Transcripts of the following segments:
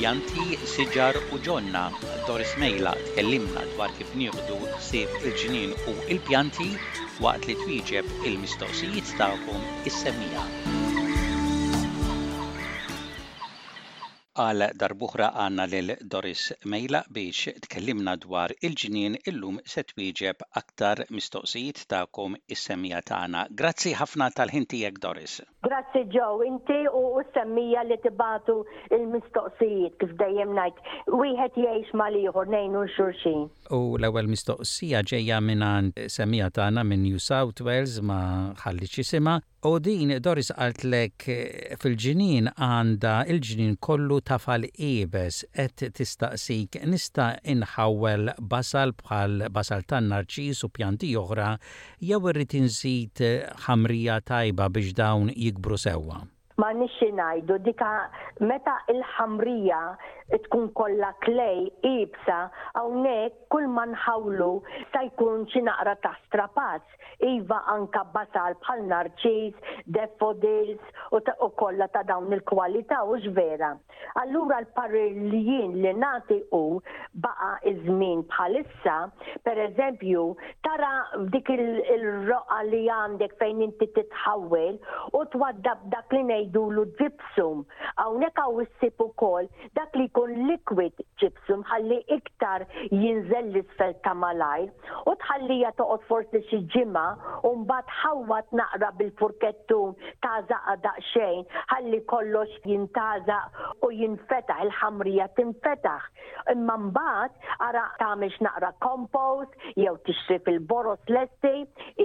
Pjanti, siġar u ġonna, Doris Mejla tkellimna dwar kif nieħdu ħsieb il-ġnien u l-pjanti waqt li twieġeb il-mistoqsijiet tagħkom is-semmija. Għal darb'oħra għandna lil Doris Mejlaq biex tkellimna dwar il-ġnien illum se twieġeb aktar mistoqsijiet tagħkom is-semmija tagħna. Grazzi ħafna tal-ħin tiegħek Doris. Grazzi Joe, inti u s-semmija li tibagħtu l-mistoqsijiet, kif dejjem ngħid, wieħed jgħix mal-ieħor, ngħinu 'l xulxin. U l-ewwel mistoqsija ġejja mingħand semmija tagħna minn New South Wales ma ħallietx isimha. U din Doris qaltlek fil-ġnien għandha l-ġnien kollu tafal iebes, qed tistaqsik nista' inħawwel basal bħal basal tan-narċis u pjanti oħra jew irrid inżid ħamrija tajba biex dawn jikbru sewwa? M'għandniex xi ngħidu, dik meta l-ħamrija tkun kollha clay, iebsa, hawnhekk kull ma nħawwlu jista' jkun xi naqra ta' strapaċ. ġust, iva anka basal bħal narċiż, daffodils u ta' u kollha ta' dawn il-kwalità hux vera? Allura l-parir li jien li nagħti hu baqa' iż-żmien bħalissa, pereżempju, tara f'dik il-roqgħa li għandek fejn inti titħawwel u twaddab dak li ngħidulu gypsum. Hawnhekk hawn issib ukoll dak li jkun liquid gypsum. l-ispazju nħalli iktar jinżel l-isfel ta' malajr u tħallija toqgħod forsi xi ġimgħa u mbagħad ħawwad naqra bil-furkettun tagħżaqha daqsxejn ħalli kollox jintagħżaq u jinfetaħ il-ħamrija tinfetaħ imma mbagħad ara tagħmel x'naqra compost jew tixtri fil-boroż lesti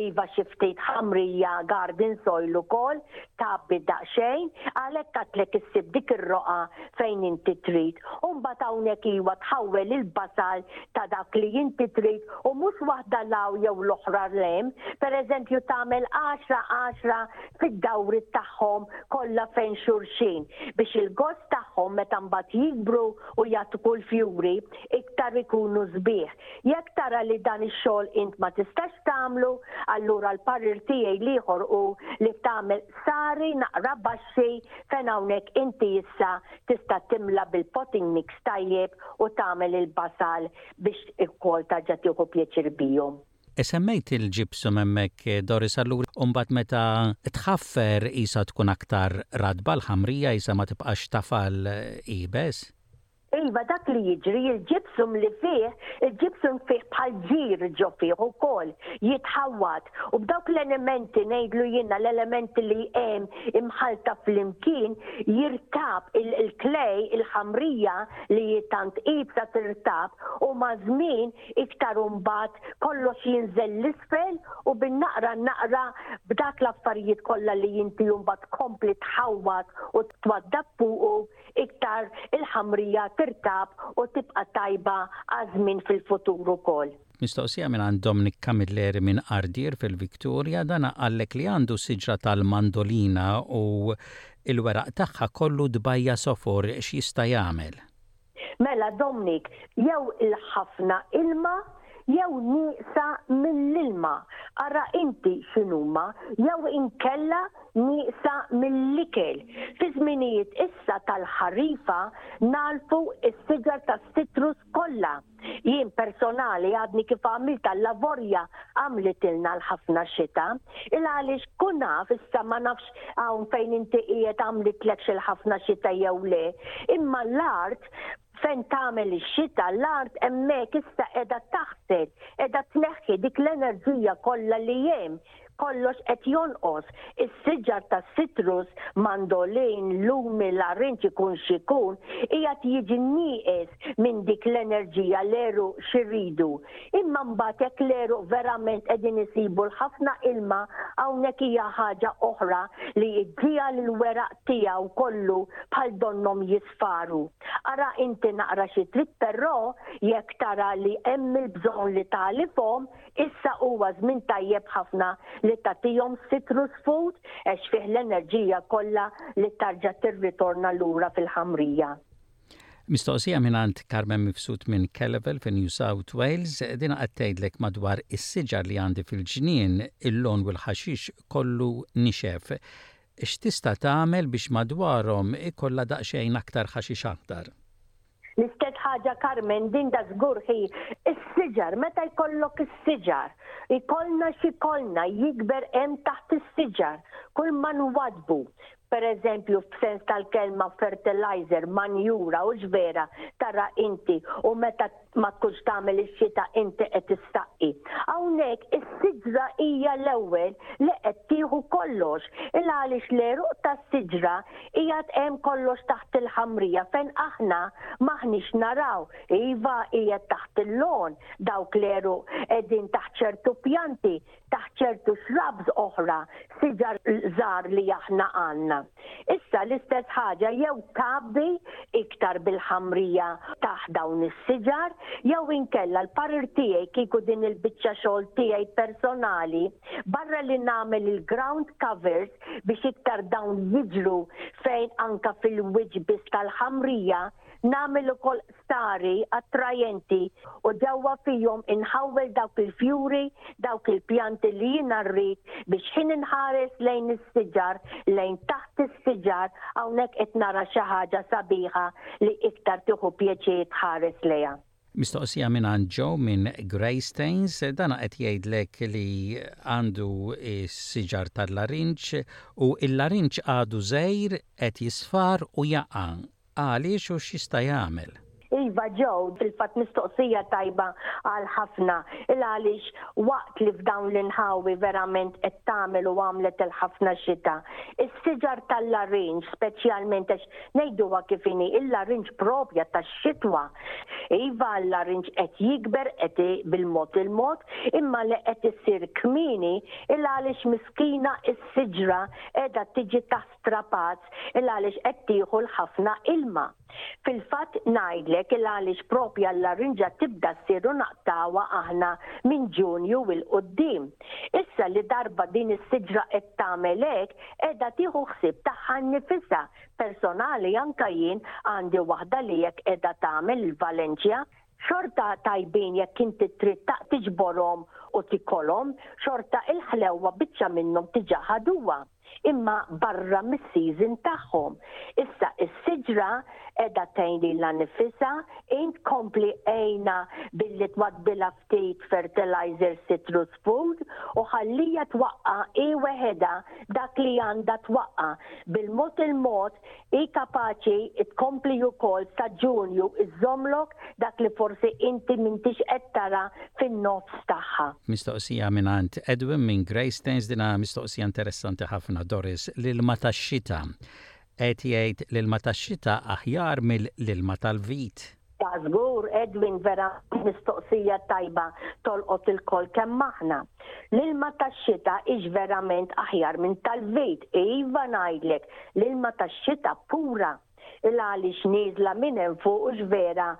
iva xi ftit ħamrija garden soil ukoll tgħabbi daqsxejn għalhekk għedtlek issib dik ir-roqgħa fejn inti trid, u mbagħad hawnhekk iwa tħawwel il-basal ta' dak li inti trid u mhux waħda 'l hawn jew l-oħra 'l hemm, pereżempju tagħmel għaxra għaxra fid-dawriet tagħhom kollha fejn xulxin biex il-gost tagħhom meta mbagħad jikbru u jagħtku l-fjuri iktar ikunu sbieħ. Jekk tara li dan ix-xogħol int ma tistax tagħmlu, allura l-parir tiegħi l-ieħor hu li tagħmel sari naqra baxxi Fejn hawnhekk inti issa tista' timla bil-potting mix tajjeb u tagħmel il-basal biex ukoll tarġa' tieħu pjaċir bihom. Semmejt il-gypsum hemmhekk Doris allura u mbagħad meta tħaffer qisha tkun aktar ratba l-ħamrija qisha ma tibqax tafal iebes? Iva dak li jiġri, il-gypsum li fih, il-gypsum fih bħal ġir ġo fih ukoll, jitħawwad, u b'dawk l-elementi, ngħidlu jiena l-elementi li hemm imħallta flimkien, jirtab, il-clay, il-ħamrija li hi tant iebsa tirtab u maż-żmien iktar u mbagħad kollox jinżel 'l isfel u bin-naqra naqra b'dak l-affarijiet kollha li inti mbagħad tkompli tħawwad u twaddab fuqu, iktar il-ħamrija tirtab u tibqa' tajba għaż-żmien fil-futur ukoll. Mistoqsija mingħand Dominic Camilleri minn Għardier fil-Victoria, dan qallek li għandu siġra tal-mandolina u l-weraq tagħha kollu dbajja sofor, x'jista' jagħmel? Mela Dominic, jew il-ħafna ilma jew nieqsa mill-ilma, ara inti x'inhuma, jew inkella nieqsa mill-ikel. Fiż-żminijiet issa tal-ħarifa ngħalfu s-siġar tas-sitrus kollha. Jien personali għadni kif għamilt għal-lavorja għamlitilna l-ħafna xita. Il-għaliex kun naf, issa ma nafx hawn fejn inti qiegħed għamlitlekx il-ħafna xita jew le, imma l-art, Fejn tagħmel ix-xita l-art hemmhekk issa qiegħda taħsel, qiegħda tneħħi dik l-enerġija kollha li hemm. Kollox qed jonqos. Is-siġar tas-sitrus, mandolin, lumi, larinġ ikun x'ikun, qiegħed jiġi nieqes minn dik l-enerġija, l-għeruq x'iridu. Imma mbagħad jekk l-għeruq verament qegħdin isibu l-ħafna ilma hawnhekk hija ħaġa oħra li ġġiegħel il-weraq tiegħu kollu bħal donnhom Faru. Ara inti naqra xi trid perrò jekk tara li hemm il-bżonn li tagħlifhom, issa huwa żmien tajjeb ħafna li tagħtihom citrus food għax fih l-enerġija kollha li tarġa' tirritorna lura fil-ħamrija. Mistoqsija mingħand Carmen Mifsud minn Kellevel fi New South Wales, din qed tgħidlek madwar is-siġar li għandi fil-ġnien, il-lon u l-ħaxix kollu nixef. X'tista' tagħmel biex madwarhom ikollha daqsxejn aktar ħaxix aħdar? L-istess ħaġa Carmen, din da żgur hi, is-siġar, meta jkollok is-siġar. Ikollna x'ikollna, jikber hemm taħt is-siġar. Kull ma nwaddbu, per eżempju, f'sens tal-kelma fertilizer, manjura u xbera, tara inti, u meta, ma tkunx tagħmel ix-xita inti qed istaqqi. Hawnhekk is-siġra hija l-ewwel li qed tieħu kollox, il għaliex l-għeruq tas-siġra qiegħed hemm kollox taħt il-ħamrija fejn aħna m'aħniex naraw. Iva qiegħed taħt il-lawn, dawk l-għeruq qegħdin taħt ċertu pjanti, taħt ċertu shrubs oħra, siġar żgħar li aħna għandna. Issa l-istess ħaġa jew tgħabbi iktar bil-ħamrija taħt dawn is-siġar jew inkella l-parir tiegħi kieku din il-biċċa xogħol tiegħi personali barra li nagħmel il-ground covers biex iktar dawn jiġru fejn anka fil-wiċċ biss tal-ħamrija nagħmel ukoll stari, attrajenti, u ġewwa fihom inħawwel dawk il-fjuri, dawk il-pjanti li jiena rrid biex ħin inħares lejn is-siġar, lejn taħt is-siġar, hawnhekk qed nara xi ħaġa sabiħa li iktar tieħu pjaċir tħares lejha. Mistoqsija mingħand Jo minn Greystanes, dan qed jgħidlek li għandu s-siġar tal-larinġ u l-larinġ għadu żgħir qed jisfar u jaqa'. Għaliex u x'jista' jagħmel? Iva Joe, fil-fatt mistoqsija tajba għal ħafna, il-għaliex waqt li f'dawn l-inħawi verament qed tagħmel u għamlet il-ħafna xita. Is-siġar tal-larinġ speċjalment għax ngħiduha kif inhi, il-larinġ proprja tax-xitwa. Iva l-larinġ qed jikber qed bil-mod il-mod imma li qed issir kmieni il-għaliex miskina s-siġra qiegħda tiġi strapazz il għaliex qed tieħu l ħafna ilma. Fil fatt ngħidlek il għaliex propja l larinġa tibda ssir u naqtgħuha aħna minn Ġunju il quddiem. Issa li darba din is siġra qed tagħmel hekk qiegħda tieħu ħsieb tagħha nnifisha, personali anke jien għandi waħda li hekk qiegħda tagħmel il Valenċja, xorta tajbin jekk inti trid tiġborhom u tikolhom, xorta il ħlewwa biċċa minnhom diġà ħaduha. imma barra mis-season tagħhom. Issa is-siġra qiegħda tgħin lilha nnifisha, int kompli għinha billi twadbilha ftit fertilizer citrus food u ħalliha twaqqa' hi weħidha dak li għandha twaqqa' bil-mod il-mod hi kapaċi tkompli ukoll sa Ġunju żżommlok dak li forsi inti m'intix qed tara fin-nofs tagħha. Mistoqsija mingħand Edwin minn Greystanes, dinha mistoqsija interessanti ħafna Doris, l-ilma tax-xita. Qed jgħid l-ilma tax-xita aħjar mill-ilma tal-vit. Ta' żgur, Edwin, verament mistoqsija tajba tolqot ilkoll kemm aħna. L-ilma tax-xita hix verament aħjar minn tal-vit, iva ngħidlek, l-ilma tax-xita pura. Il-għaliex nieżla minn hemm fuq hux vera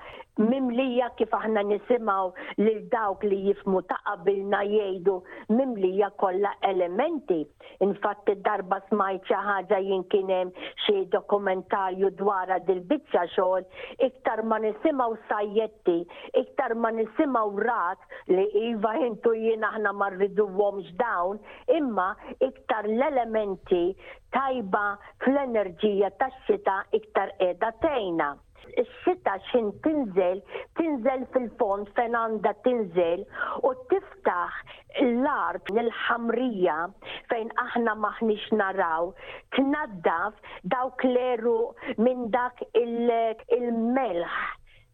mimlija kif aħna nisimgħu lil dawk li jifhmu ta' qabilna jgħidu mimlija kollha elementi. Infatt darba smajt xi ħaġa jien kien hemm xi dokumentarju dwarha dil-biċċa xogħol, iktar ma nisimgħu sajjetti, iktar ma nisimgħu ragħad li iva int u jien aħna ma rriduhomx dawn, imma iktar l-elementi tajba fl-enerġija tax-xita iktar qiegħda tgħinna. Ix-xita x'ħin tinżel, tinżel fil-fond fejn għandha tinżel u tiftaħ l-art l-ħamrija fejn aħna m'aħniex naraw, tnaddaf dawk l-għeruq minn dak il-melħ.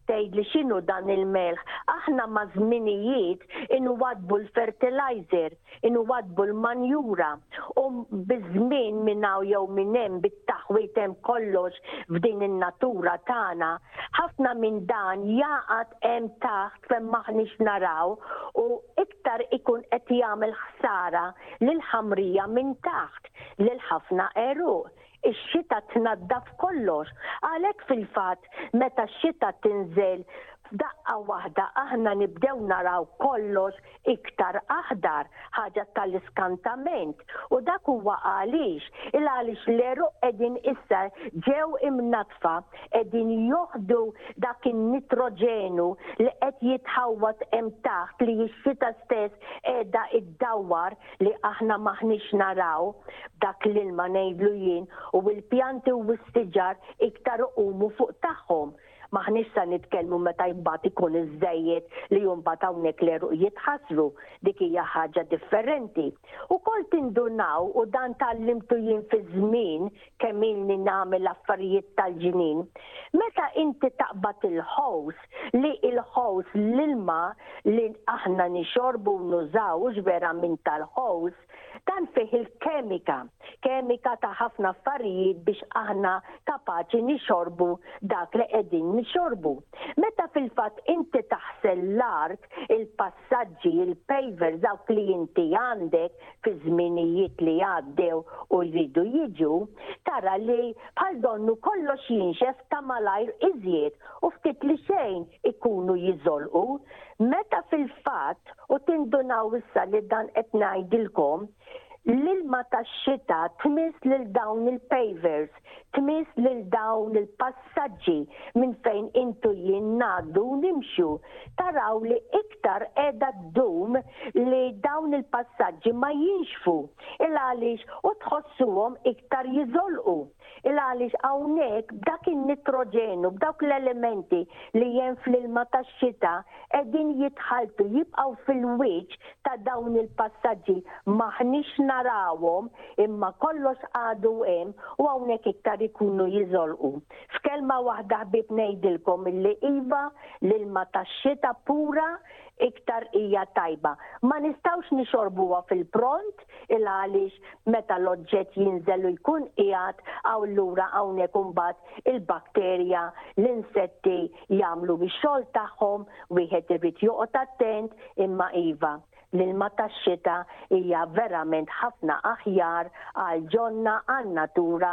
Tgħidli x'inhu dan il-melħ? Aħna maż-żminijiet inwaddbu l-fertilizer inwaddbu l-manjura u biż-żmien minn hawn jew minn hemm bit-taħwid hemm kollox f'din in-natura tagħna, ħafna minn dan jagħqad hemm taħt fejn m'aħniex naraw u iktar ikun qed jagħmel ħsara lill-ħamrija minn taħt lil ħafna għeruq. Ix-xita tnaddaf kollox. Għalhekk fil-fatt meta x-xita tinżel f'daqqa waħda aħna nibdew naraw kollox iktar aħdar, ħaġa tal-iskantament. U dak huwa għaliex? Il-għaliex l-għeruq qegħdin issa ġew imnaddfa, qegħdin joħdu dak in-nitroġenu li qed jitħawwad hemm taħt li x-xita stess qiegħda ddawwar li aħna m'aħniex naraw dak l-ilma ngħidlu jien u l-pjanti u s-siġar iktar iqumu fuq tagħhom. M'aħniex sa nitkellmu meta mbagħad ikun iżżejjed li mbagħad hawnhekk l-għeruq jitħassru, dik hija ħaġa differenti. Ukoll tindunaw u dan tgħallimtu jien fiż-żmien kemm ilni nagħmel affarijiet tal-ġnien. Meta inti taqbad il-ħows, li il-ħows l-ilma li aħna nixorbu u nużaw hux vera minn tal-ħows, dan fih il-kemika, kemika ta' ħafna affarijiet biex aħna kapaċi nixorbu dak li qegħdin nixorbu. Meta fil-fatt inti taħsel l-art, il-pass saġġi, il-pavers dawk li inti għandek fiż-żminijiet li għaddew u jridu jiġu, tara li bħal donnu kollox jinxef ta' malajr iżjed u ftit li xejn ikunu jiżolqu. Meta fil-fatt, u tindunaw issa li dan qed ngħidilkom, L-ilma tax-xita tmiss lil dawn il-pavers, tmiss lil dawn il-passaġġi minn fejn int u jien ngħaddu u nimxu. Taraw li iktar qiegħda ddum li dawn il-passaġġi ma jinxfu. Il-għaliex? U tħossuhom iktar jiżolqu. Il għaliex hawnhekk b'dak in-nitroġenu, b'dawk l-elementi li hemm fl-ilma tax-xita qegħdin jitħalltu, jibqgħu fil-wiċċ ta' dawn il-passaġġi. M'aħniex narawhom imma kollox għadu hemm u hawnhekk iktar ikunu jiżolqu. F'kelma waħda ħbieb ngħidilkom illi iva, l-ilma tax-xita pura iktar hija tajba. Ma nistgħux nixorbuha fil-pront, il-għaliex meta l-oġġett jinżel u jkun qiegħed hawn lura hawnhekk imbagħad il-bakterja, l-insetti jagħmlu x-xogħol tagħhom, wieħed irid joqgħod attent imma iva, l-ilma tax-xita hija verament ħafna aħjar għal ġonna, għan-natura